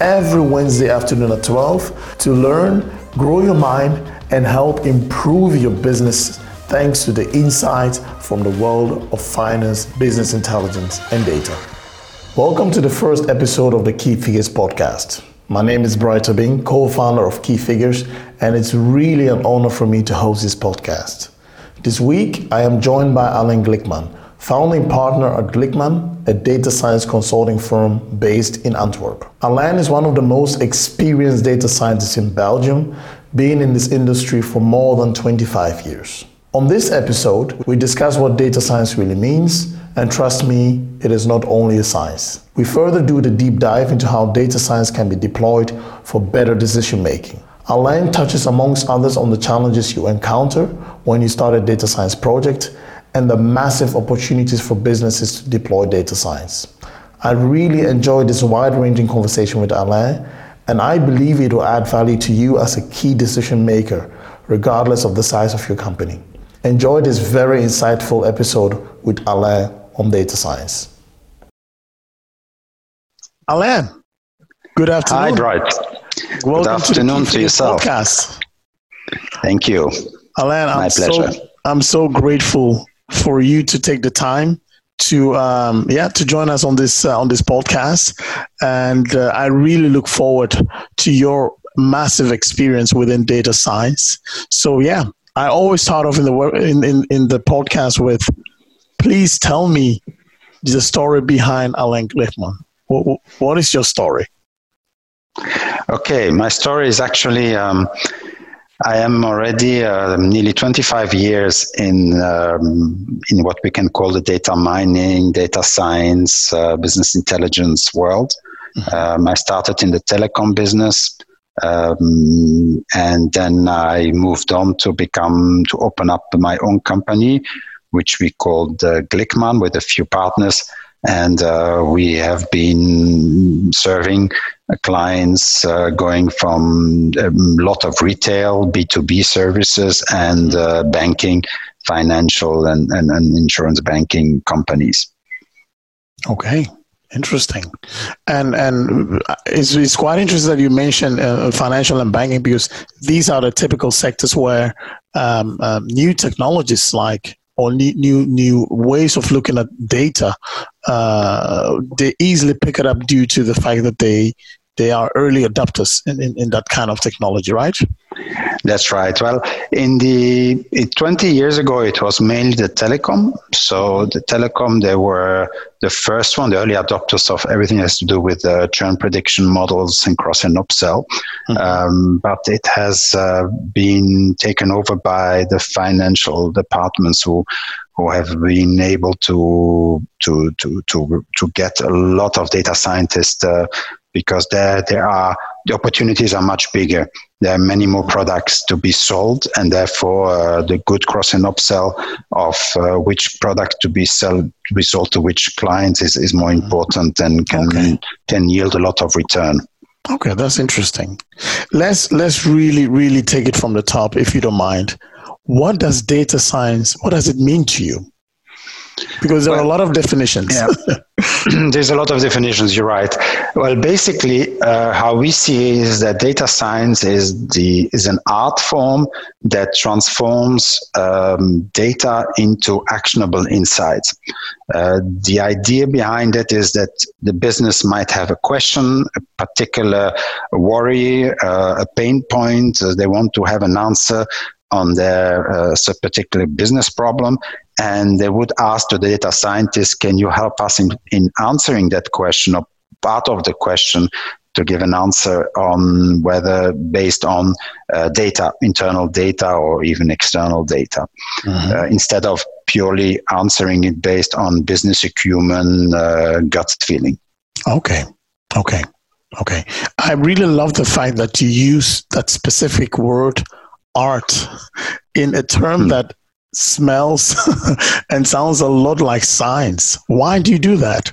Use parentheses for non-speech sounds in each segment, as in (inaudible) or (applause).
every Wednesday afternoon at 12 to learn, grow your mind, and help improve your business thanks to the insights from the world of finance, business intelligence, and data. Welcome to the first episode of the Key Figures podcast. My name is Bright co founder of Key Figures, and it's really an honor for me to host this podcast. This week, I am joined by Alain Glickman, founding partner at Glickman, a data science consulting firm based in Antwerp. Alain is one of the most experienced data scientists in Belgium, being in this industry for more than 25 years. On this episode, we discuss what data science really means, and trust me, it is not only a science. We further do the deep dive into how data science can be deployed for better decision making. Alain touches amongst others on the challenges you encounter when you start a data science project and the massive opportunities for businesses to deploy data science. I really enjoyed this wide ranging conversation with Alain, and I believe it will add value to you as a key decision maker, regardless of the size of your company. Enjoy this very insightful episode with Alain on data science. Alain, good afternoon. Hi, Bright. Welcome good afternoon to, to yourself. Podcast. Thank you. Alain, My I'm pleasure. So, I'm so grateful for you to take the time to um, yeah to join us on this uh, on this podcast, and uh, I really look forward to your massive experience within data science. So yeah, I always start off in the in, in, in the podcast with, please tell me the story behind Alain Glickman. What, what is your story? Okay, my story is actually um, I am already uh, nearly 25 years in um, in what we can call the data mining, data science, uh, business intelligence world. Mm-hmm. Um, I started in the telecom business, um, and then I moved on to become to open up my own company, which we called uh, Glickman with a few partners and uh, we have been serving clients uh, going from a lot of retail b2b services and uh, banking financial and, and, and, insurance banking companies. Okay. Interesting. And and it's, it's quite interesting that you mentioned uh, financial and banking because these are the typical sectors where um, um, new technologies like or new, new ways of looking at data, uh, they easily pick it up due to the fact that they they are early adopters in, in, in, that kind of technology, right? That's right. Well, in the 20 years ago, it was mainly the telecom. So the telecom, they were the first one, the early adopters of everything has to do with uh, churn prediction models and cross and upsell. Mm-hmm. Um, but it has uh, been taken over by the financial departments who who have been able to to to to to get a lot of data scientists uh, because there there are the opportunities are much bigger. There are many more products to be sold, and therefore uh, the good cross and upsell of uh, which product to be sell to be sold to which clients is, is more important and can okay. can yield a lot of return. Okay, that's interesting. Let's let's really really take it from the top, if you don't mind. What does data science? What does it mean to you? because there well, are a lot of definitions. Yeah. (laughs) (clears throat) There's a lot of definitions. You're right. Well, basically, uh, how we see is that data science is the is an art form that transforms um, data into actionable insights. Uh, the idea behind it is that the business might have a question, a particular worry, uh, a pain point. Uh, they want to have an answer on their uh, particular business problem and they would ask the data scientist, can you help us in, in answering that question or part of the question to give an answer on whether based on uh, data, internal data or even external data, mm-hmm. uh, instead of purely answering it based on business acumen, uh, gut feeling. Okay. Okay. Okay. I really love the fact that you use that specific word art in a term hmm. that smells (laughs) and sounds a lot like science. Why do you do that?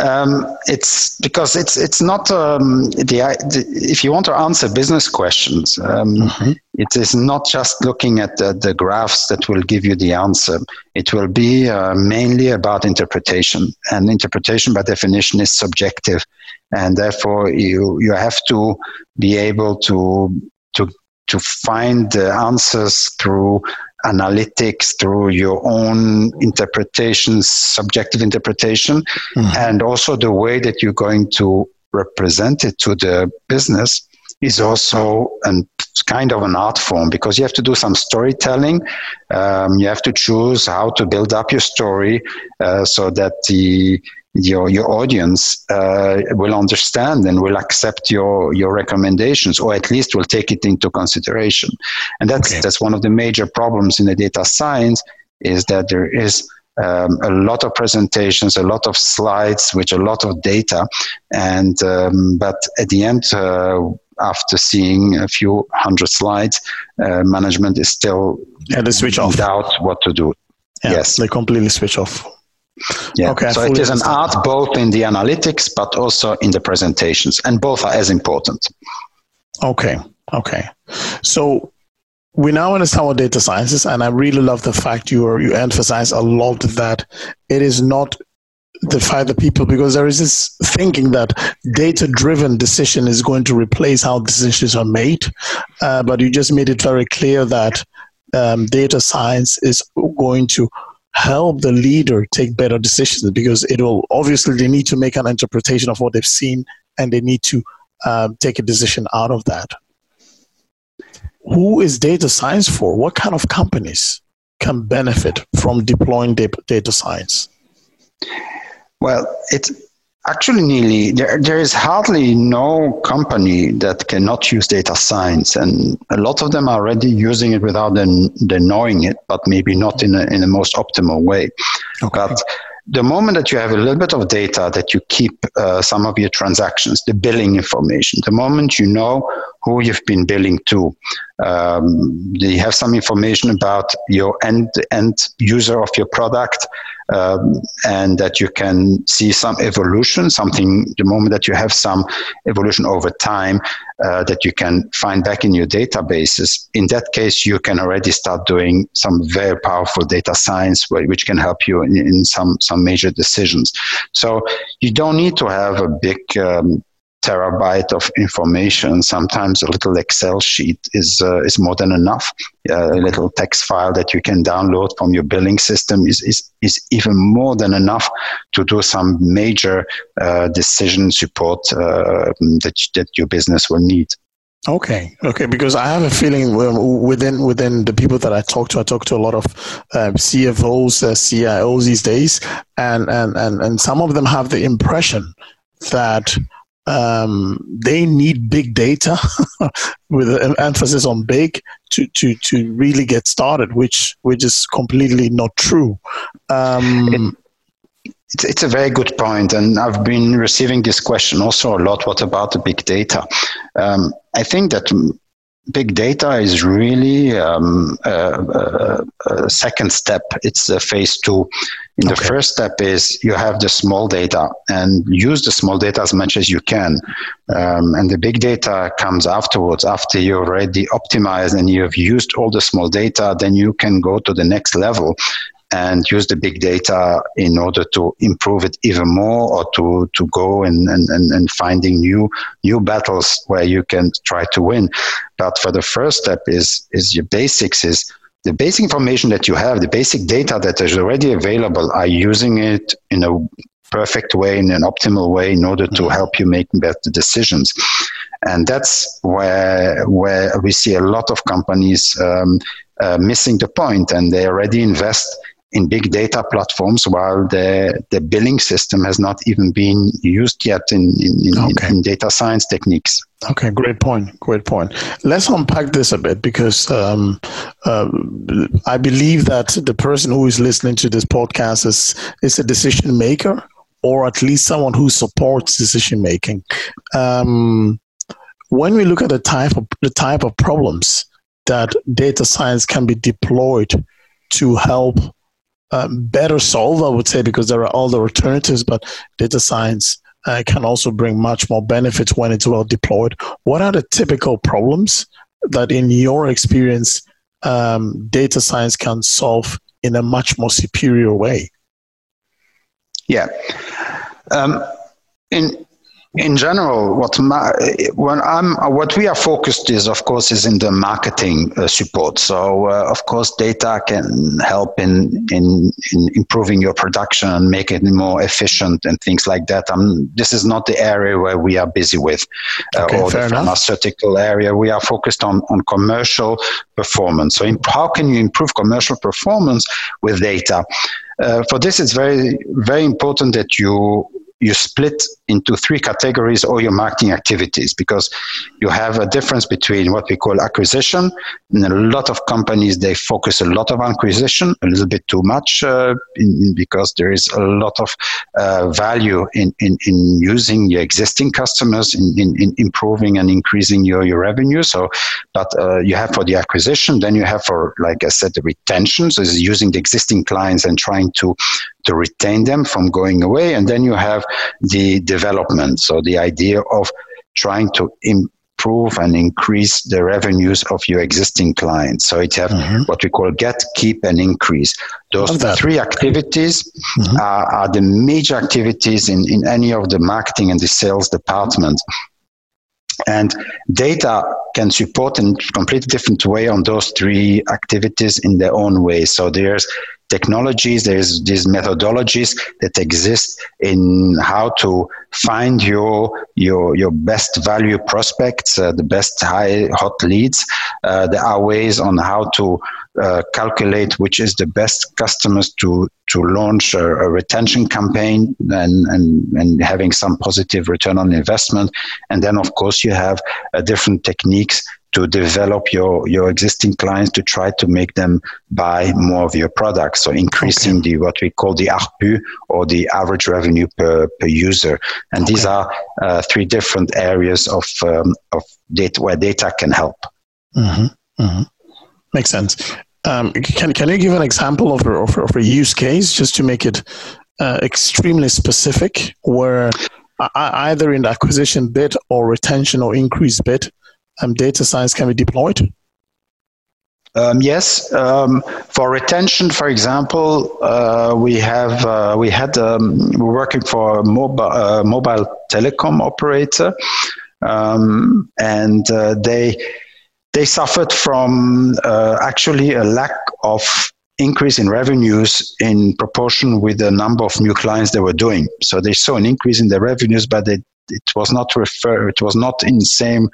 Um, it's because it's it's not um, the, the, if you want to answer business questions, um, mm-hmm. it is not just looking at the, the, graphs that will give you the answer. It will be uh, mainly about interpretation, and interpretation by definition is subjective, and therefore you you have to be able to to to find the answers through analytics through your own interpretations, subjective interpretation, mm-hmm. and also the way that you're going to represent it to the business is also an kind of an art form because you have to do some storytelling. Um, you have to choose how to build up your story uh, so that the your your audience uh, will understand and will accept your your recommendations or at least will take it into consideration and that's okay. that's one of the major problems in the data science is that there is um, a lot of presentations, a lot of slides, with a lot of data, and um, but at the end, uh, after seeing a few hundred slides, uh, management is still yeah, they switch off. doubt what to do. Yeah, yes, they completely switch off. Yeah. Okay, so it is an art both in the analytics but also in the presentations, and both are as important. Okay. Okay. So we now understand what data science is, and I really love the fact you are, you emphasize a lot that it is not the fact that people because there is this thinking that data driven decision is going to replace how decisions are made, uh, but you just made it very clear that um, data science is going to help the leader take better decisions because it will obviously they need to make an interpretation of what they've seen and they need to um, take a decision out of that. Who is data science for? What kind of companies can benefit from deploying data science? Well it's actually nearly there, there is hardly no company that cannot use data science and a lot of them are already using it without them, them knowing it but maybe not in a, in the most optimal way okay. but the moment that you have a little bit of data that you keep uh, some of your transactions, the billing information, the moment you know who you've been billing to, um, you have some information about your end end user of your product, um, and that you can see some evolution, something the moment that you have some evolution over time uh, that you can find back in your databases. In that case, you can already start doing some very powerful data science, which can help you in, in some some major decisions. So you don't need to have a big um, terabyte of information. Sometimes a little Excel sheet is uh, is more than enough. A little text file that you can download from your billing system is is, is even more than enough to do some major uh, decision support uh, that that your business will need. Okay, okay, because I have a feeling within within the people that I talk to, I talk to a lot of uh, CFOs, uh, CIOs these days, and, and and and some of them have the impression that um, they need big data (laughs) with an emphasis on big to, to, to really get started, which which is completely not true. Um, it's, it's a very good point, and I've been receiving this question also a lot. What about the big data? Um, I think that big data is really um, a, a, a, second step. It's a phase two. In okay. the first step is you have the small data and use the small data as much as you can. Um, and the big data comes afterwards, after you already optimized and you have used all the small data, then you can go to the next level and use the big data in order to improve it even more or to, to go and, and, and finding new new battles where you can try to win. But for the first step is is your basics is the basic information that you have, the basic data that is already available, are using it in a perfect way, in an optimal way, in order to mm-hmm. help you make better decisions. And that's where where we see a lot of companies um, uh, missing the point and they already invest in big data platforms while the, the billing system has not even been used yet in, in, in, okay. in data science techniques. Okay, great point. Great point. Let's unpack this a bit because um, uh, I believe that the person who is listening to this podcast is, is a decision maker or at least someone who supports decision making. Um, when we look at the type of the type of problems that data science can be deployed to help um, better solve, I would say, because there are other alternatives, but data science uh, can also bring much more benefits when it's well deployed. What are the typical problems that, in your experience, um, data science can solve in a much more superior way? Yeah. Um, in in general, what ma- when I'm what we are focused is, of course, is in the marketing uh, support. So, uh, of course, data can help in, in in improving your production and make it more efficient and things like that. Um, this is not the area where we are busy with, uh, okay, or the pharmaceutical enough. area. We are focused on on commercial performance. So, imp- how can you improve commercial performance with data? Uh, for this, it's very very important that you you split into three categories all your marketing activities because you have a difference between what we call acquisition. And a lot of companies they focus a lot of acquisition a little bit too much uh, in, because there is a lot of uh, value in, in, in using your existing customers in, in, in improving and increasing your, your revenue. So but uh, you have for the acquisition then you have for like i said the retention. So is using the existing clients and trying to to retain them from going away. And then you have the development. So the idea of trying to improve and increase the revenues of your existing clients. So it have mm-hmm. what we call get, keep, and increase. Those three activities mm-hmm. are, are the major activities in, in any of the marketing and the sales department. And data can support in a completely different way on those three activities in their own way. So there's technologies, there's these methodologies that exist in how to find your your your best value prospects, uh, the best high hot leads. Uh, there are ways on how to uh, calculate which is the best customers to to launch a, a, retention campaign and, and and having some positive return on investment. And then of course you have uh, different techniques to develop your, your existing clients to try to make them buy more of your products. So increasing okay. the what we call the ARPU or the average revenue per, per user. And okay. these are uh, three different areas of um, of data where data can help. Mm-hmm. Mm-hmm. Makes sense. Um, can can you give an example of a, of, of a use case just to make it uh, extremely specific, where either in the acquisition bit or retention or increase bit, um, data science can be deployed? Um, yes, um, for retention, for example, uh, we have uh, we had um, we're working for a mobile uh, mobile telecom operator, um, and uh, they they suffered from uh, actually a lack of increase in revenues in proportion with the number of new clients they were doing. So they saw an increase in their revenues, but they it was not refer it was not in the same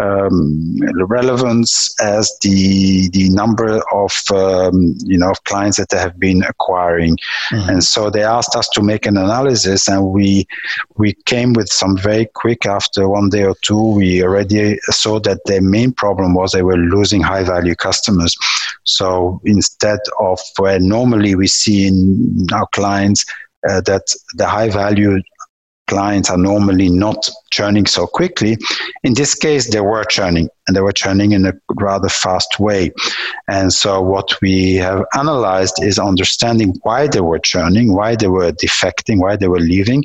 um, relevance as the the number of um, you know of clients that they have been acquiring mm-hmm. and so they asked us to make an analysis and we we came with some very quick after one day or two we already saw that their main problem was they were losing high value customers so instead of where normally we see in our clients uh, that the high value clients are normally not churning so quickly. In this case, they were churning and they were churning in a rather fast way. And so, what we have analyzed is understanding why they were churning, why they were defecting, why they were leaving.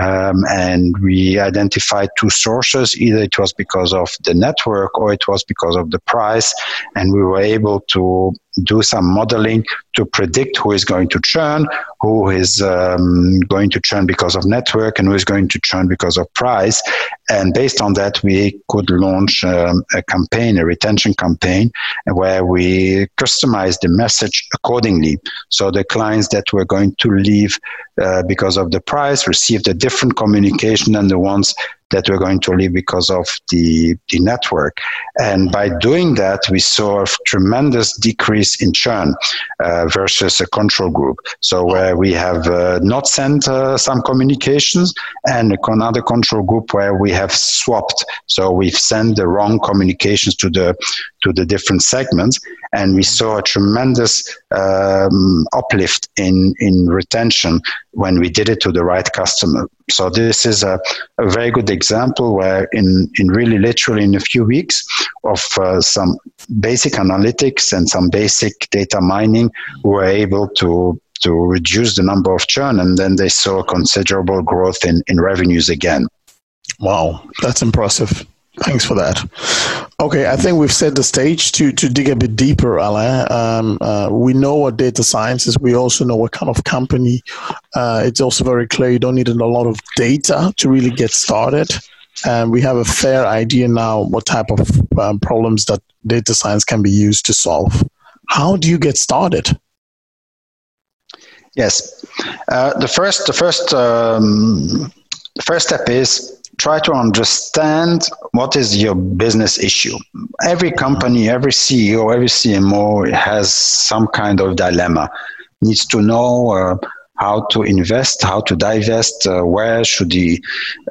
Um, and we identified two sources either it was because of the network or it was because of the price. And we were able to do some modeling to predict who is going to churn who is um, going to churn because of network and who is going to churn because of price. And based on that, we could launch um, a campaign, a retention campaign, where we customize the message accordingly. So the clients that were going to leave uh, because of the price received a different communication than the ones that were going to leave because of the, the network. And by doing that, we saw a tremendous decrease in churn uh, versus a control group. So where we have uh, not sent uh, some communications and another control group where we have swapped. So we've sent the wrong communications to the to the different segments, and we saw a tremendous um, uplift in in retention when we did it to the right customer. So this is a, a very good example where in, in really literally in a few weeks of uh, some basic analytics and some basic data mining, we were able to to reduce the number of churn and then they saw considerable growth in, in revenues again. Wow, that's impressive. Thanks for that. Okay, I think we've set the stage to to dig a bit deeper, Alain. Um, uh, we know what data science is. We also know what kind of company. Uh, it's also very clear you don't need a lot of data to really get started. And we have a fair idea now what type of um, problems that data science can be used to solve. How do you get started? Yes, uh, the first the first um, the first step is try to understand what is your business issue. Every company, every CEO, every CMO has some kind of dilemma. Needs to know uh, how to invest, how to divest, uh, where should he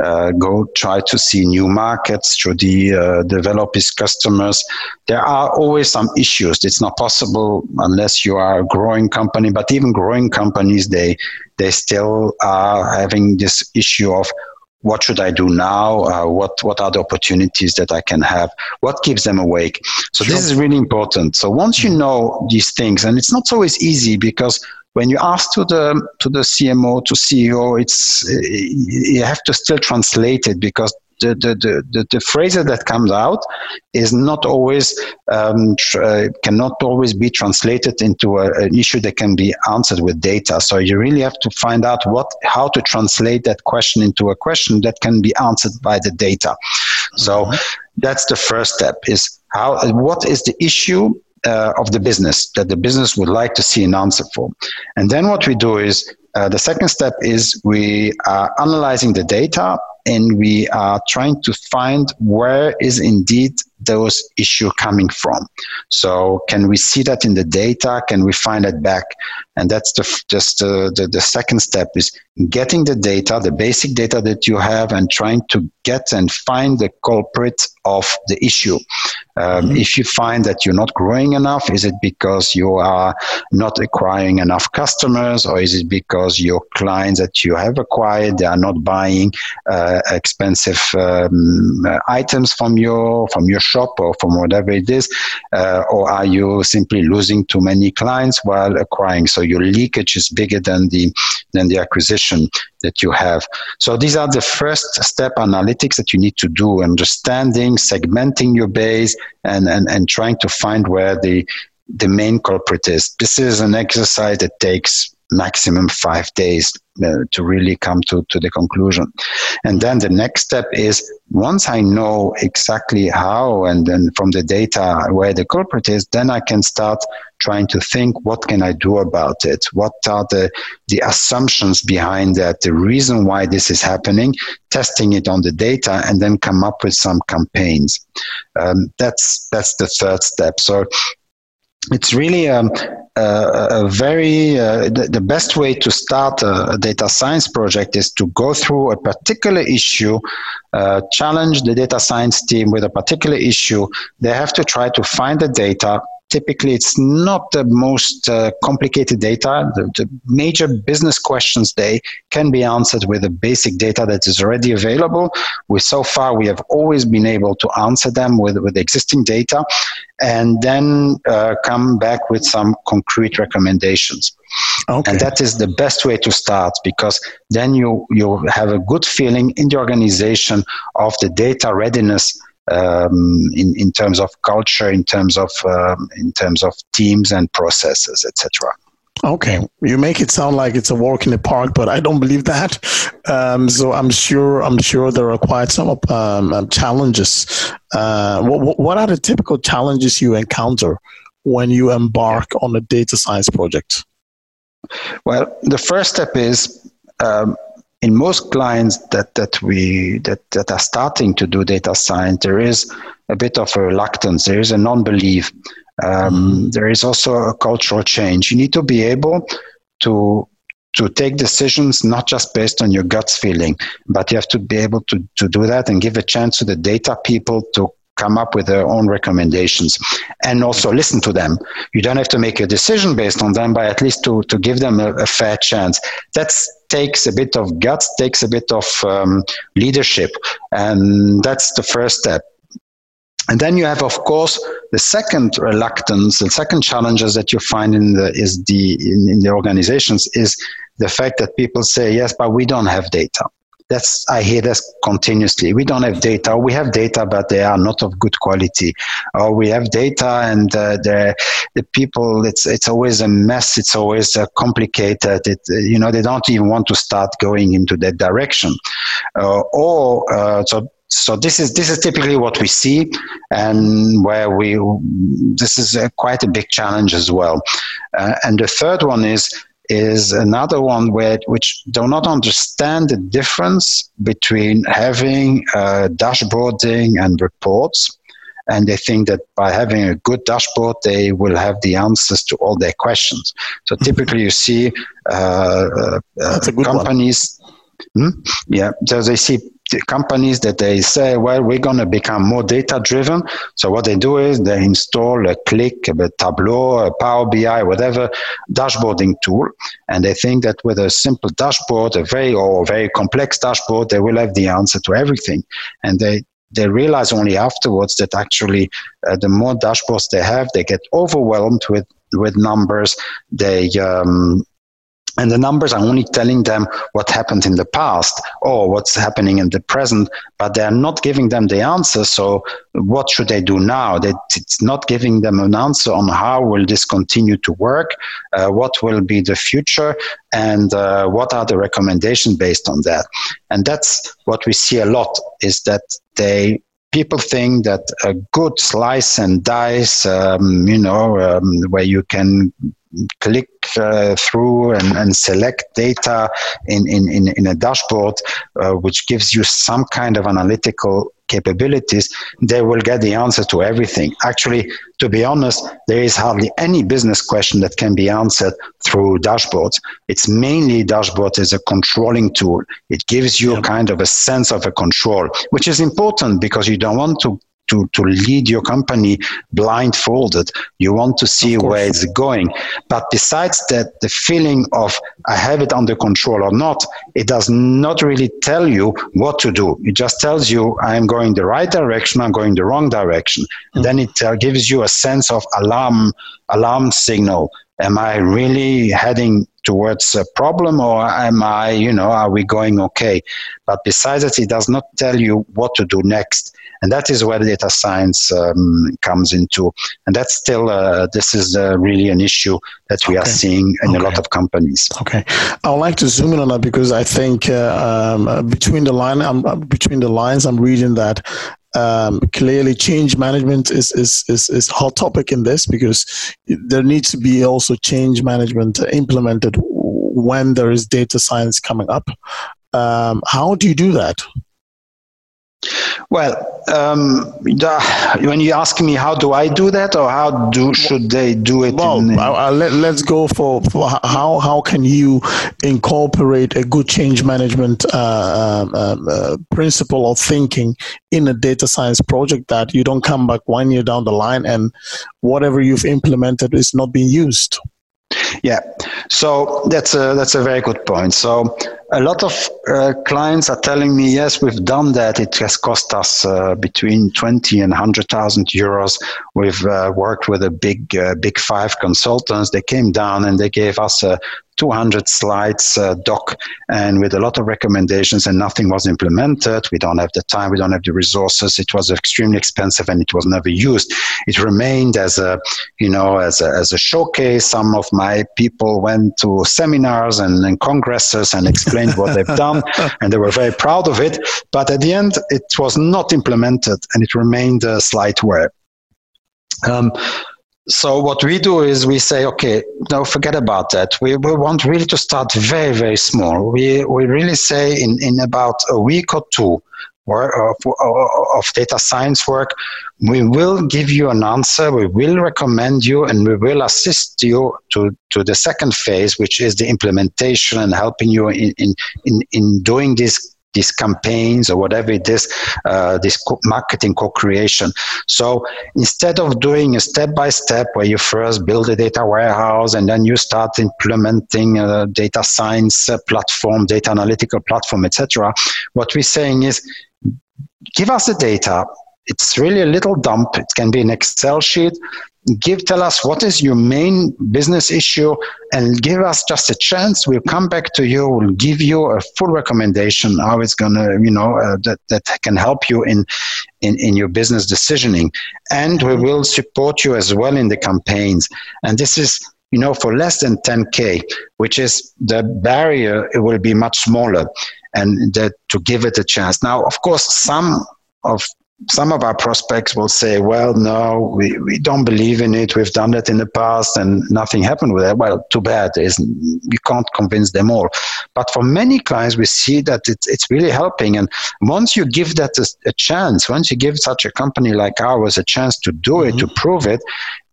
uh, go try to see new markets, should he uh, develop his customers. There are always some issues. It's not possible unless you are a growing company, but even growing companies, they, they still are having this issue of what should I do now? Uh, what what are the opportunities that I can have? What keeps them awake? So sure. this is really important. So once you know these things, and it's not always easy because when you ask to the to the CMO to CEO, it's you have to still translate it because the, the, the, the, phrase that comes out is not always um, tr- uh, cannot always be translated into a, an issue that can be answered with data. So you really have to find out what how to translate that question into a question that can be answered by the data. So mm-hmm. that's the first step is how what is the issue uh, of the business that the business would like to see an answer for? And then what we do is uh, the second step is we are analyzing the data and we are trying to find where is indeed those issue coming from. So can we see that in the data? Can we find it back? And that's the just uh, the, the second step is getting the data, the basic data that you have, and trying to get and find the culprit of the issue. Um, mm-hmm. If you find that you're not growing enough, is it because you are not acquiring enough customers, or is it because your clients that you have acquired they are not buying uh, expensive um, items from your from your shop or from whatever it is, uh, or are you simply losing too many clients while acquiring? So your leakage is bigger than the than the acquisition that you have. So these are the first step analytics that you need to do: understanding, segmenting your base, and and, and trying to find where the the main culprit is. This is an exercise that takes maximum five days to really come to, to the conclusion. And then the next step is once I know exactly how and then from the data where the culprit is, then I can start trying to think what can I do about it? What are the, the assumptions behind that, the reason why this is happening, testing it on the data, and then come up with some campaigns. Um, that's that's the third step. So it's really um, a, a very uh, the, the, best way to start a, a, data science project is to go through a particular issue uh, challenge the data science team with a particular issue. They have to try to find the data typically it's not the most uh, complicated data. The, the, major business questions they can be answered with the basic data that is already available. We so far we have always been able to answer them with with existing data, and then uh, come back with some concrete recommendations. Okay. And that is the best way to start because then you you have a good feeling in the organization of the data readiness um, in in terms of culture, in terms of um, in terms of teams and processes, etc. Okay, you make it sound like it's a walk in the park, but I don't believe that. Um, so I'm sure I'm sure there are quite some um, um challenges. Uh, what, what are the typical challenges you encounter when you embark on a data science project? Well, the first step is um, in most clients that, that we that, that are starting to do data science, there is a bit of a reluctance. There is a non-belief. Um, mm-hmm. there is also a cultural change. You need to be able to to take decisions not just based on your guts feeling, but you have to be able to, to do that and give a chance to the data people to come up with their own recommendations and also listen to them. You don't have to make a decision based on them, but at least to, to give them a, a fair chance. That takes a bit of guts, takes a bit of um, leadership, and that's the first step. And then you have, of course, the second reluctance, the second challenges that you find in the is the in, in the organizations is the fact that people say, yes, but we don't have data that's I hear this continuously. We don't have data. We have data, but they are not of good quality. Or we have data, and uh, the the people. It's it's always a mess. It's always uh, complicated. It you know they don't even want to start going into that direction. Uh, or uh, so so this is this is typically what we see and where we this is a, quite a big challenge as well uh, and the third one is is another one where which do not understand the difference between having uh, dashboarding and reports. And they think that by having a good dashboard they will have the answers to all their questions. So typically you see uh, uh, companies hmm? yeah so they see companies that they say, well, we're going to become more data driven. So what they do is they install a Qlik, a Tableau, a Power BI, whatever dashboarding tool, and they think that with a simple dashboard, a very or very complex dashboard, they will have the answer to everything. And they they realize only afterwards that actually uh, the more dashboards they have, they get overwhelmed with with numbers. They um, and the numbers are only telling them what happened in the past or what's happening in the present, but they are not giving them the answer. So what should they do now? It's not giving them an answer on how will this continue to work, uh, what will be the future, and uh, what are the recommendations based on that. And that's what we see a lot is that they people think that a good slice and dice, um, you know, um, where you can click uh, through and, and, select data in, in, in, in a dashboard, uh, which gives you some kind of analytical capabilities, they will get the answer to everything. Actually, to be honest, there is hardly any business question that can be answered through dashboards. It's mainly dashboard is a controlling tool. It gives you a kind of a sense of a control, which is important because you don't want to to, to lead your company blindfolded. You want to see where it's going. But besides that, the feeling of I have it under control or not, it does not really tell you what to do. It just tells you I'm going the right direction, I'm going the wrong direction. Mm-hmm. Then it uh, gives you a sense of alarm, alarm signal. Am I really heading towards a problem or am I, you know, are we going okay? But besides that, it does not tell you what to do next. And that is where data science um, comes into. And that's still, uh, this is uh, really an issue that we okay. are seeing in okay. a lot of companies. Okay. I would like to zoom in on that because I think uh, um, between the line, um, between the lines, I'm reading that um, clearly change management is, is, is, is hot topic in this because there needs to be also change management implemented when there is data science coming up. Um, how do you do that? Well, um, when you ask me how do I do that, or how do should they do it? Well, in, uh, let, us go for, for, how how can you incorporate a good change management uh, um, um, uh, principle of thinking in a data science project that you don't come back one year down the line and whatever you've implemented is not being used. Yeah, so that's a that's a very good point. So a lot of uh, clients are telling me, yes, we've done that. It has cost us uh, between 20 and 100,000 euros. We've uh, worked with a big, uh, big five consultants. They came down and they gave us a 200 slides uh, doc and with a lot of recommendations and nothing was implemented. We don't have the time, we don't have the resources. It was extremely expensive and it was never used. It remained as a, you know, as a, as a showcase. Some of my people went to seminars and, and congresses and explained what they've (laughs) done and they were very proud of it. But at the end, it was not implemented and it remained a slideware. Um, so what we do is we say, okay, no, forget about that. We, we want really to start very, very small. We, we really say in, in about a week or two Uh, or of, uh, uh, of data science work, we will give you an answer, we will recommend you, and we will assist you to, to the second phase, which is the implementation and helping you in, in, in, in doing this these campaigns or whatever it is, uh, this co- marketing co-creation. So instead of doing a step by step where you first build a data warehouse and then you start implementing a data science uh, platform, data analytical platform, etc., what we're saying is give us the data. It's really a little dump. It can be an Excel sheet give tell us what is your main business issue and give us just a chance. We'll come back to you. We'll give you a full recommendation how it's to you know uh, that, that can help you in, in in your business decisioning. And we will support you as well in the campaigns. And this is you know for less than 10k which is the barrier it will be much smaller and that to give it a chance. Now of course some of some of our prospects will say, well, no, we, we don't believe in it. We've done that in the past and nothing happened with it. Well, too bad. There's, you can't convince them all. But for many clients, we see that it's, it's really helping. And once you give that a, a chance, once you give such a company like ours a chance to do it, mm-hmm. to prove it,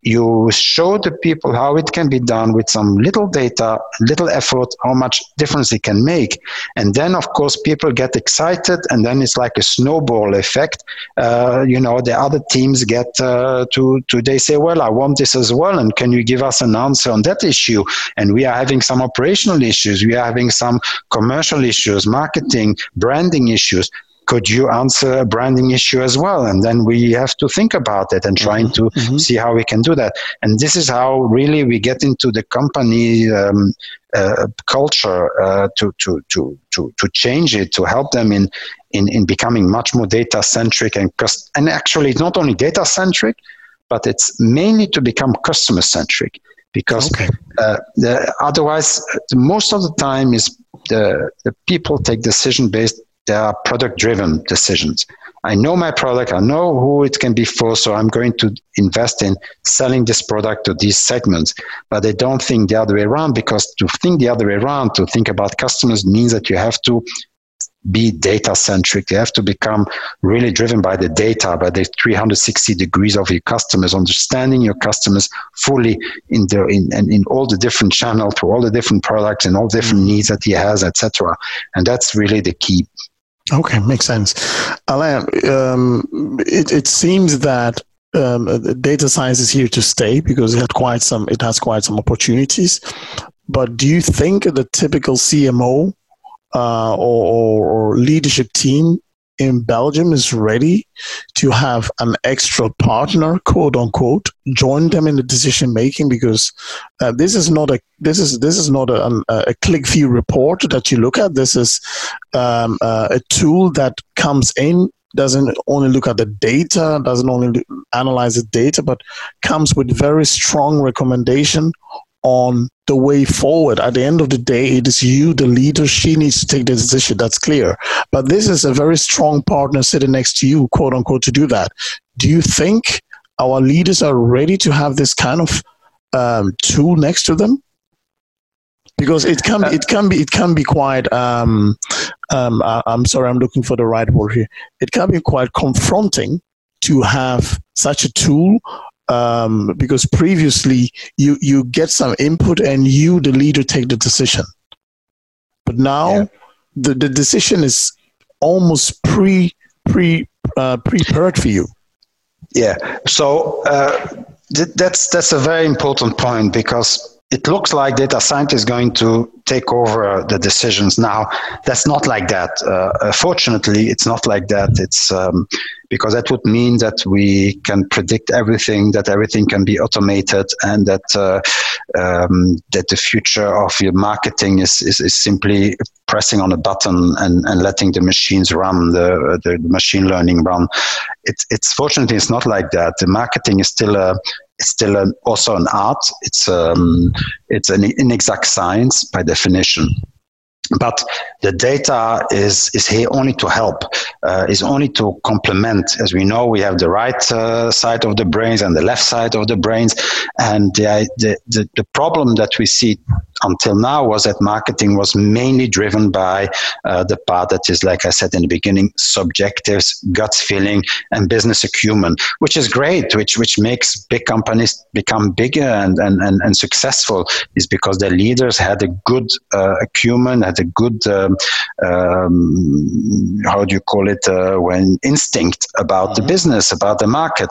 you show the people how it can be done with some little data, little effort, how much difference it can make. And then, of course, people get excited, and then it's like a snowball effect. Uh, you know, the other teams get uh, to, to, they say, well, I want this as well, and can you give us an answer on that issue? And we are having some operational issues, we are having some commercial issues, marketing, branding issues could you answer a branding issue as well? And then we have to think about it and trying mm-hmm. to mm-hmm. see how we can do that. And this is how really we get into the company um, uh, culture uh, to, to, to, to, to change it, to help them in, in, in becoming much more data centric and, and actually it's not only data centric, but it's mainly to become customer centric because okay. uh, the, otherwise most of the time is the, the people take decision based they are product driven decisions. I know my product, I know who it can be for, so I'm going to invest in selling this product to these segments. But they don't think the other way around because to think the other way around, to think about customers means that you have to be data centric. You have to become really driven by the data, by the 360 degrees of your customers, understanding your customers fully in the in, in, in all the different channels, through all the different products and all different mm. needs that he has, etc. And that's really the key. Okay, makes sense. Alain, um, it, it seems that um, data science is here to stay because it had quite some it has quite some opportunities. But do you think the typical CMO uh, or, or, leadership team in Belgium is ready to have an extra partner, quote unquote, join them in the decision making because uh, this is not a this is this is not a, a QlikView report that you look at. This is um, uh, a tool that comes in doesn't only look at the data, doesn't only analyze the data, but comes with very strong recommendation on the way forward. At the end of the day, it is you, the leader. She needs to take the decision. That's clear. But this is a very strong partner sitting next to you, quote unquote, to do that. Do you think our leaders are ready to have this kind of um, tool next to them? Because it can, it can be, it can be quite. Um, um, I, I'm sorry, I'm looking for the right word here. It can be quite confronting to have such a tool um, because previously you you get some input and you the leader take the decision but now yeah. the, the decision is almost pre pre uh, prepared for you yeah so uh, th- that's that's a very important point because it looks like data scientists going to take over the decisions now. That's not like that. Uh, fortunately, it's not like that. It's um, because that would mean that we can predict everything, that everything can be automated, and that uh, um, that the future of your marketing is, is, is, simply pressing on a button and, and letting the machines run, the, the machine learning run. It's, it's fortunately it's not like that. The marketing is still a it's still an, also an art. It's um, it's an inexact science by definition but the data is is here only to help uh, is only to complement. As we know we have the right uh, side of the brains and the left side of the brains. And the, the, the, the problem that we see until now was that marketing was mainly driven by uh, the part that is, like I said in the beginning, subjectives, gut feeling, and business acumen, which is great, which which makes big companies become bigger and and, and, and successful, is because their leaders had a good uh, acumen, had a good um, um, how do you call it uh, when instinct about mm-hmm. the business, about the market.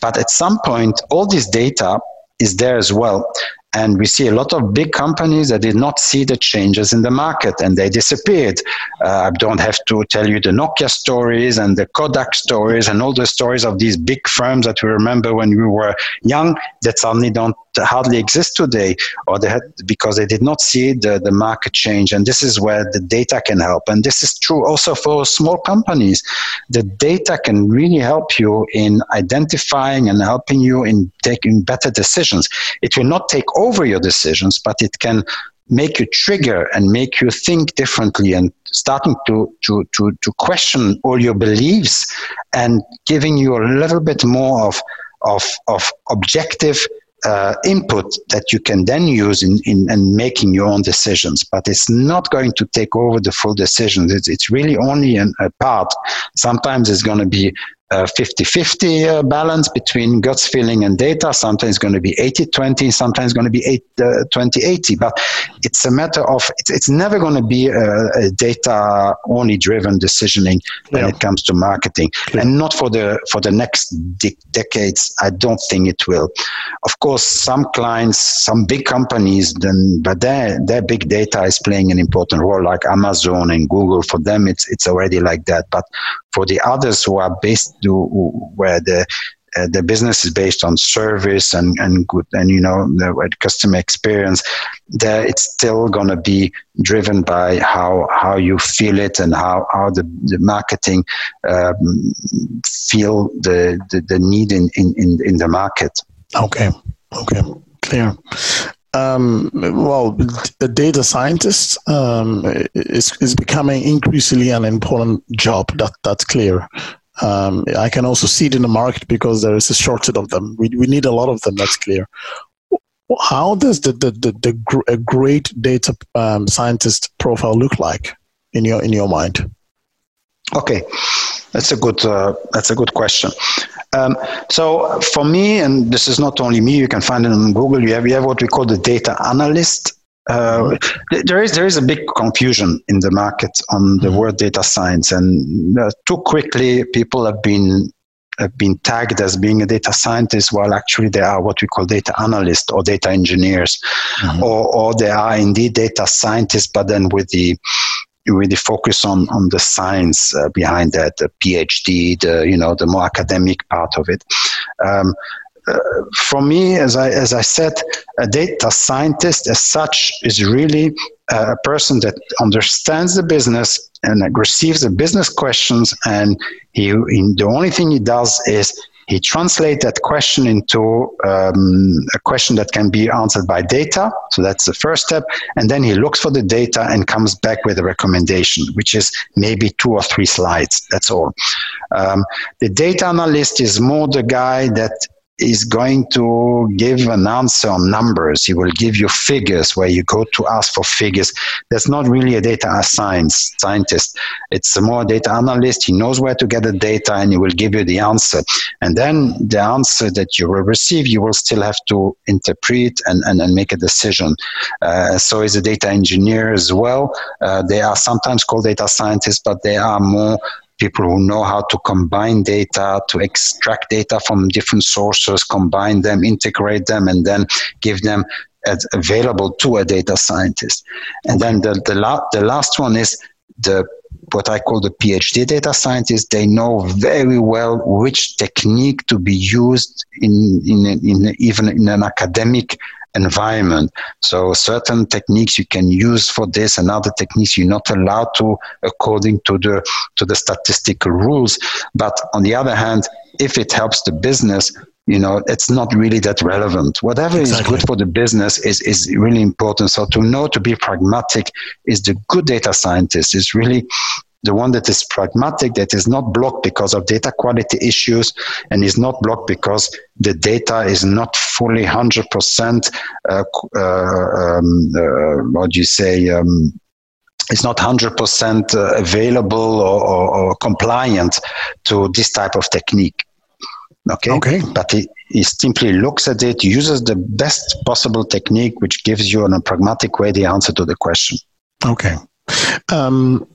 But at some point, all this data is there as well. And we see a lot of big companies that did not see the changes in the market and they disappeared. Uh, I don't have to tell you the Nokia stories and the Kodak stories and all the stories of these big firms that we remember when we were young that suddenly don't hardly exist today or they had because they did not see the, the market change. And this is where the data can help. And this is true also for small companies. The data can really help you in identifying and helping you in taking better decisions. It will not take over your decisions, but it can make you trigger and make you think differently and starting to, to, to, to question all your beliefs and giving you a little bit more of, of, of objective uh, input that you can then use in, in, in making your own decisions. But it's not going to take over the full decisions. It's, it's really only an, a part. Sometimes it's going to be 50-50 uh, balance between guts feeling and data. Sometimes it's going to be 80-20, sometimes it's going to be 20-80. Uh, but it's a matter of, it's, it's never going to be a, a data-only driven decisioning when yeah. it comes to marketing. Yeah. And not for the, for the next de- decades, I don't think it will. Of course, some clients, some big companies, then, but their, their big data is playing an important role, like Amazon and Google. For them, it's, it's already like that. But for the others who are based where the uh, the business is based on service and, and good and you know the customer experience there it's still going to be driven by how how you feel it and how how the, the marketing um, feel the, the, the need in, in in the market. Okay. Okay. Clear um, well, a data scientist um, is, is becoming increasingly an important job. That that's clear. Um, I can also see it in the market because there is a shortage of them. We, we need a lot of them. That's clear. How does the the, the, the gr- a great data um, scientist profile look like in your in your mind? Okay, that's a good uh, that's a good question. Um, so for me, and this is not only me, you can find it on Google. You have you have what we call the data analyst. Uh, there is there is a big confusion in the market on the mm-hmm. word data science, and uh, too quickly people have been have been tagged as being a data scientist while actually they are what we call data analysts or data engineers mm-hmm. or, or they are indeed data scientists but then with the really focus on on the science uh, behind that, the PhD, the you know the more academic part of it. Um, uh, for me, as I as I said, a data scientist as such is really a person that understands the business and receives the business questions, and he, the only thing he does is he translates that question into um, a question that can be answered by data. So that's the first step. And then he looks for the data and comes back with a recommendation, which is maybe two or three slides. That's all. Um, the data analyst is more the guy that is going to give an answer on numbers. He will give you figures where you go to ask for figures. That's not really a data science scientist. It's a more data analyst. He knows where to get the data and he will give you the answer. And then the answer that you will receive, you will still have to interpret and, and, and make a decision. Uh, so is a data engineer as well. Uh, they are sometimes called data scientists, but they are more people who know how to combine data, to extract data from different sources, combine them, integrate them, and then give them available to a data scientist. And then the, the, la- the last one is the what I call the PhD data scientists, they know very well which technique to be used in, in, in even in an academic environment. So certain techniques you can use for this and other techniques you're not allowed to according to the to the statistical rules. But on the other hand, if it helps the business, you know it's not really that relevant. Whatever exactly. is good for the business is is really important. So to know to be pragmatic is the good data scientist is really the one that is pragmatic, that is not blocked because of data quality issues and is not blocked because the data is not fully 100% uh, uh, um, uh, what do you say um, it's not 100% uh, available or, or, or, compliant to this type of technique okay okay but he, he simply looks at it uses the best possible technique which gives you in a pragmatic way the answer to the question okay um,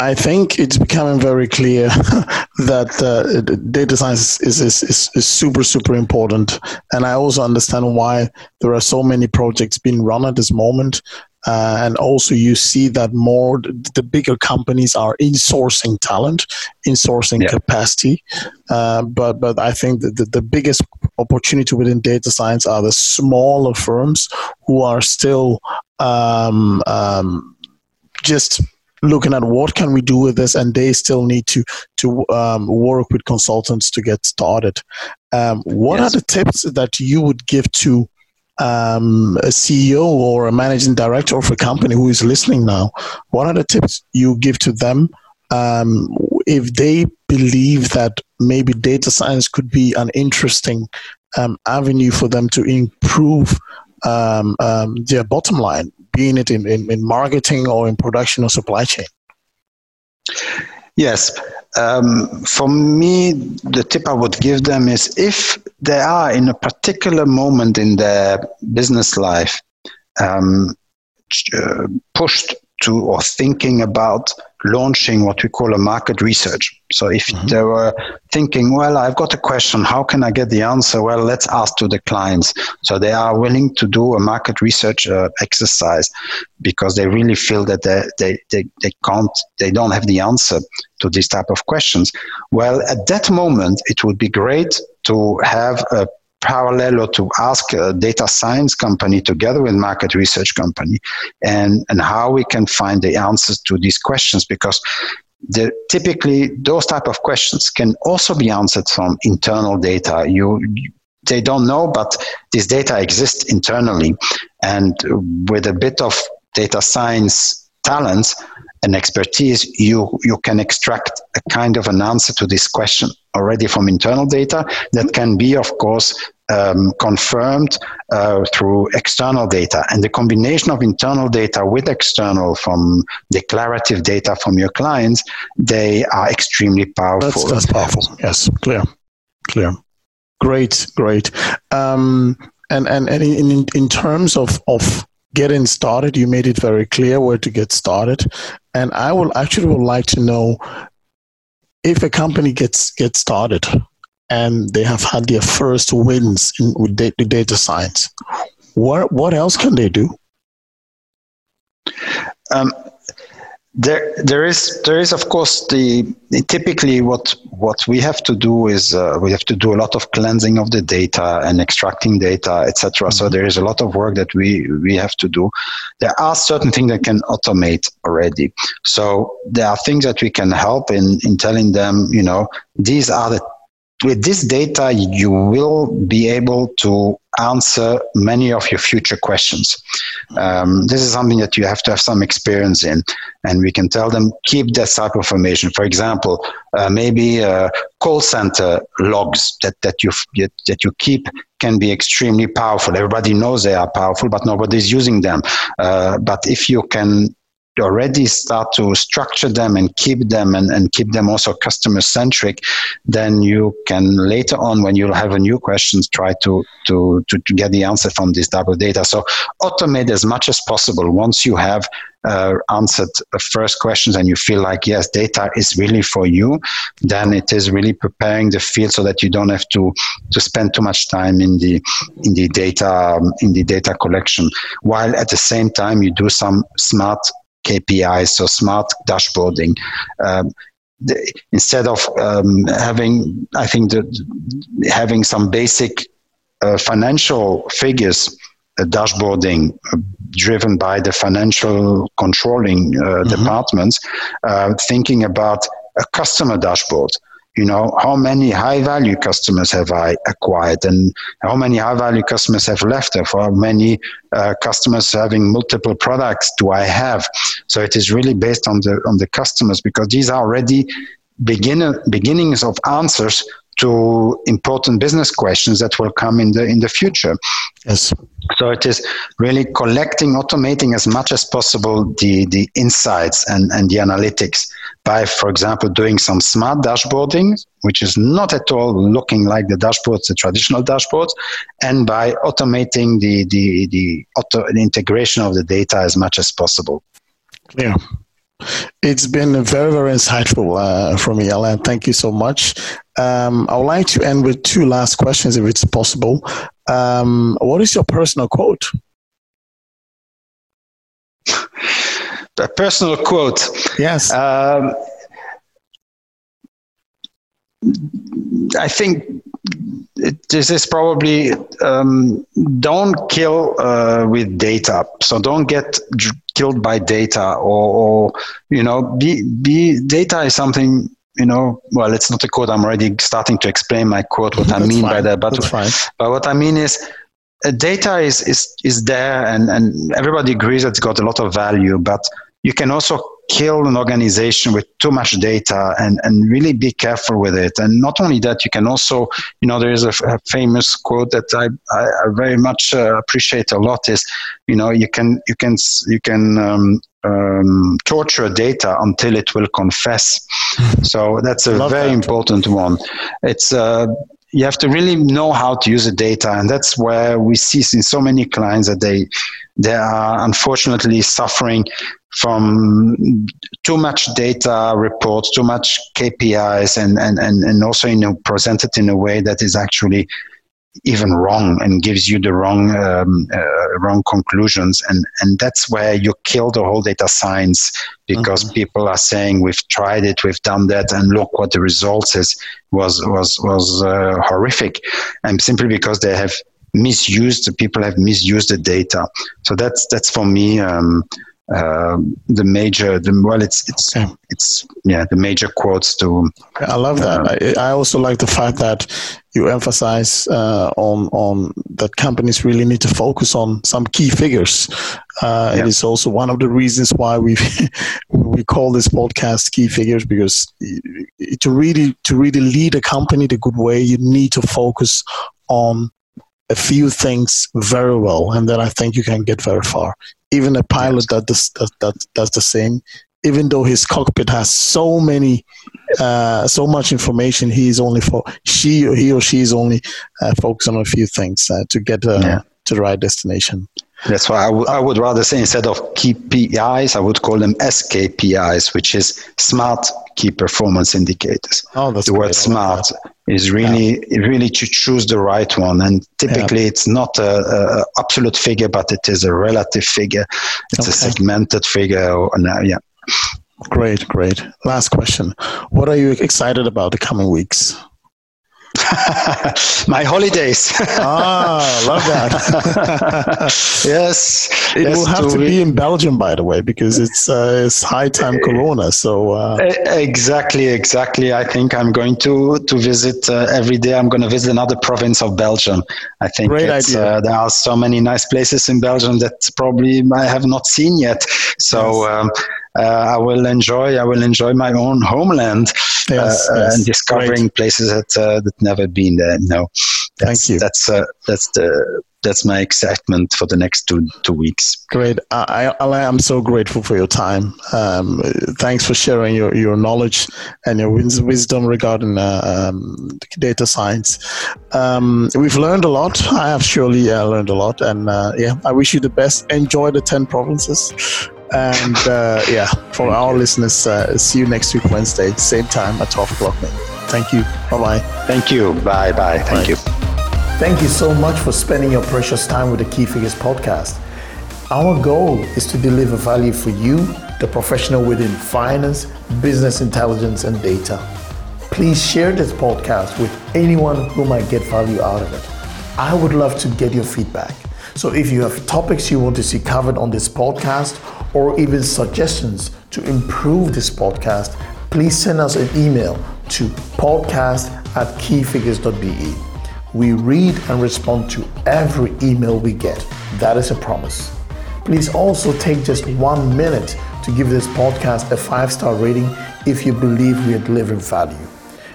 I think it's becoming very clear (laughs) that uh, data science is, is, is, is, super, super important. And I also understand why there are so many projects being run at this moment. Uh, and also, you see that more the bigger companies are insourcing talent, insourcing yeah. capacity. Uh, but but I think that the, the biggest opportunity within data science are the smaller firms who are still um, um, just looking at what can we do with this, and they still need to to um, work with consultants to get started. Um, what yes. are the tips that you would give to um, a CEO or a managing director of a company who is listening now? What are the tips you give to them um, if they believe that maybe data science could be an interesting um, avenue for them to improve um, um, their bottom line, being it in, in, in, marketing or in production or supply chain? Yes. Um, for me, the tip I would give them is if they are in a particular moment in their business life um, uh, pushed to or thinking about launching what we call a market research. So if mm-hmm. they were thinking, well, I've got a question, how can I get the answer? Well, let's ask to the clients. So they are willing to do a market research uh, exercise because they really feel that they, they, they, they can't, they don't have the answer to this type of questions. Well, at that moment, it would be great to have a parallel to ask a data science company together with market research company and, and how we can find the answers to these questions because the, typically those type of questions can also be answered from internal data. You they don't know but this data exists internally and with a bit of data science talents and expertise, you, you can extract a kind of an answer to this question already from internal data that can be, of course, um, confirmed uh, through external data. And the combination of internal data with external from declarative data from your clients, they are extremely powerful. That's, that's powerful. Yes, clear, clear. Great, great. Um, and and, and in, in terms of, of getting started, you made it very clear where to get started. And I will actually would like to know if a company gets gets started and they have had their first wins in, with data, data science, what what else can they do? Um, there, there is, there is, of course, the typically what what we have to do is uh, we have to do a lot of cleansing of the data and extracting data, etc. Mm-hmm. So there is a lot of work that we we have to do. There are certain things that can automate already. So there are things that we can help in in telling them, you know, these are the with this data, you will be able to answer many of your future questions. Um, this is something that you have to have some experience in, and we can tell them keep that type of information. For example, uh, maybe uh, call center logs that that you that you keep can be extremely powerful. Everybody knows they are powerful, but nobody's using them. Uh, but if you can already start to structure them and keep them and, and keep them also customer centric, then you can later on, when you'll have a new questions, try to, to, to, to get the answer from this type of data. So automate as much as possible once you have uh, answered the first questions and you feel like yes data is really for you then it is really preparing the field so that you don't have to to spend too much time in the in the data um, in the data collection while at the same time you do some smart KPIs, so smart dashboarding. Um, the, instead of um, having, I think that having some basic uh, financial figures uh, dashboarding uh, driven by the financial controlling uh, mm-hmm. departments, uh, thinking about a customer dashboard you know how many high value customers have i acquired and how many high value customers have left or how many uh, customers having multiple products do i have so it is really based on the on the customers because these are already beginner beginnings of answers to important business questions that will come in the in the future. Yes. So it is really collecting, automating as much as possible the the insights and and the analytics by, for example, doing some smart dashboarding, which is not at all looking like the dashboards, the traditional dashboards, and by automating the the the, auto, the integration of the data as much as possible. Yeah. It's been very, very insightful uh, from me, Alain. Thank you so much. Um, I would like to end with two last questions, if it's possible. Um, what is your personal quote? (laughs) A personal quote. Yes. Um, I think this is probably um, don't kill uh, with data. So don't get killed by data, or, or, you know, be be data is something. You know, well, it's not a quote. I'm already starting to explain my quote. What I mean fine. by that, but but what I mean is data is, is, is there and, and everybody agrees that it's got a lot of value, but you can also kill an organization with too much data and, and really be careful with it. And not only that, you can also, you know, there is a, a famous quote that I, I, I very much uh, appreciate a lot is, you know, you can, you can, you can, um, um, torture data until it will confess. so that's a very that. important one. It's, uh, you have to really know how to use the data and that's where we see in so many clients that they they are unfortunately suffering from too much data reports, too much KPIs, and, and, and, and also you know, presented in a way that is actually even wrong and gives you the wrong um, uh, wrong conclusions. And and that's where you kill the whole data science because mm-hmm. people are saying we've tried it we've done that and look what the results is was was was uh, horrific. And simply because they have misused the people have misused the data. So that's that's for me um, um, the major the well it's it's it's yeah the major quotes to i love that. uh, I, I, also like the fact that you emphasize uh, on on that companies really need to focus on some key figures. Uh, yeah. it is also one of the reasons why we (laughs) we call this podcast key figures because to really to really lead a company the good way you need to focus on a few things very well and then i think you can get very far. Even a pilot that does that, that does the same. Even though his cockpit has so many uh, so much information he's only for she he or she is only uh, focused on a few things uh, to get uh, yeah. to the right destination that's why I, w- I would rather say instead of KPIs, I would call them SKPIs, which is smart key performance indicators. Oh, that's the great. word smart is really yeah. really to choose the right one, and typically yeah. it's not a, a, absolute figure, but it is a relative figure. It's okay. a segmented figure. Or, uh, yeah. Great, great. Last question: What are you excited about the coming weeks? (laughs) my holidays. ah, love that. (laughs) yes, it yes, will have to, be in Belgium, by the way, because it's uh, it's high time Corona. So uh... exactly, exactly. I think I'm going to to visit uh, every day. I'm going to visit another province of Belgium. I think Great idea. Uh, there are so many nice places in Belgium that probably I have not seen yet. So. Yes. Um, I will enjoy. I will enjoy my own homeland yes, uh, yes. and discovering Great. places that uh, that never been there. No, thank you. That's that's the that's my excitement for the next two two weeks. Great, I, I am so grateful for your time. Um, thanks for sharing your, your knowledge and your wisdom regarding uh, um, data science. Um, we've learned a lot. I have surely uh, learned a lot, and uh, yeah, I wish you the best. Enjoy the ten provinces. And uh, yeah, for Thank our you. listeners, uh, see you next week, Wednesday, same time at 12 o'clock. Thank you. Bye bye. Thank you. Bye bye. Thank bye. you. Thank you so much for spending your precious time with the Key Figures podcast. Our goal is to deliver value for you, the professional within finance, business intelligence, and data. Please share this podcast with anyone who might get value out of it. I would love to get your feedback. So if you have topics you want to see covered on this podcast or even suggestions to improve this podcast, please send us an email to podcast at keyfigures.be. We read and respond to every email we get. That is a promise. Please also take just one minute to give this podcast a five star rating if you believe we are delivering value.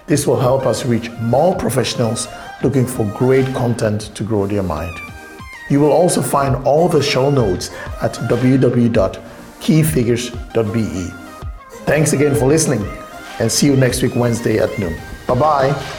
This will help us reach more professionals looking for great content to grow their mind. You will also find all the show notes at www.keyfigures.be. Thanks again for listening and see you next week, Wednesday at noon. Bye bye.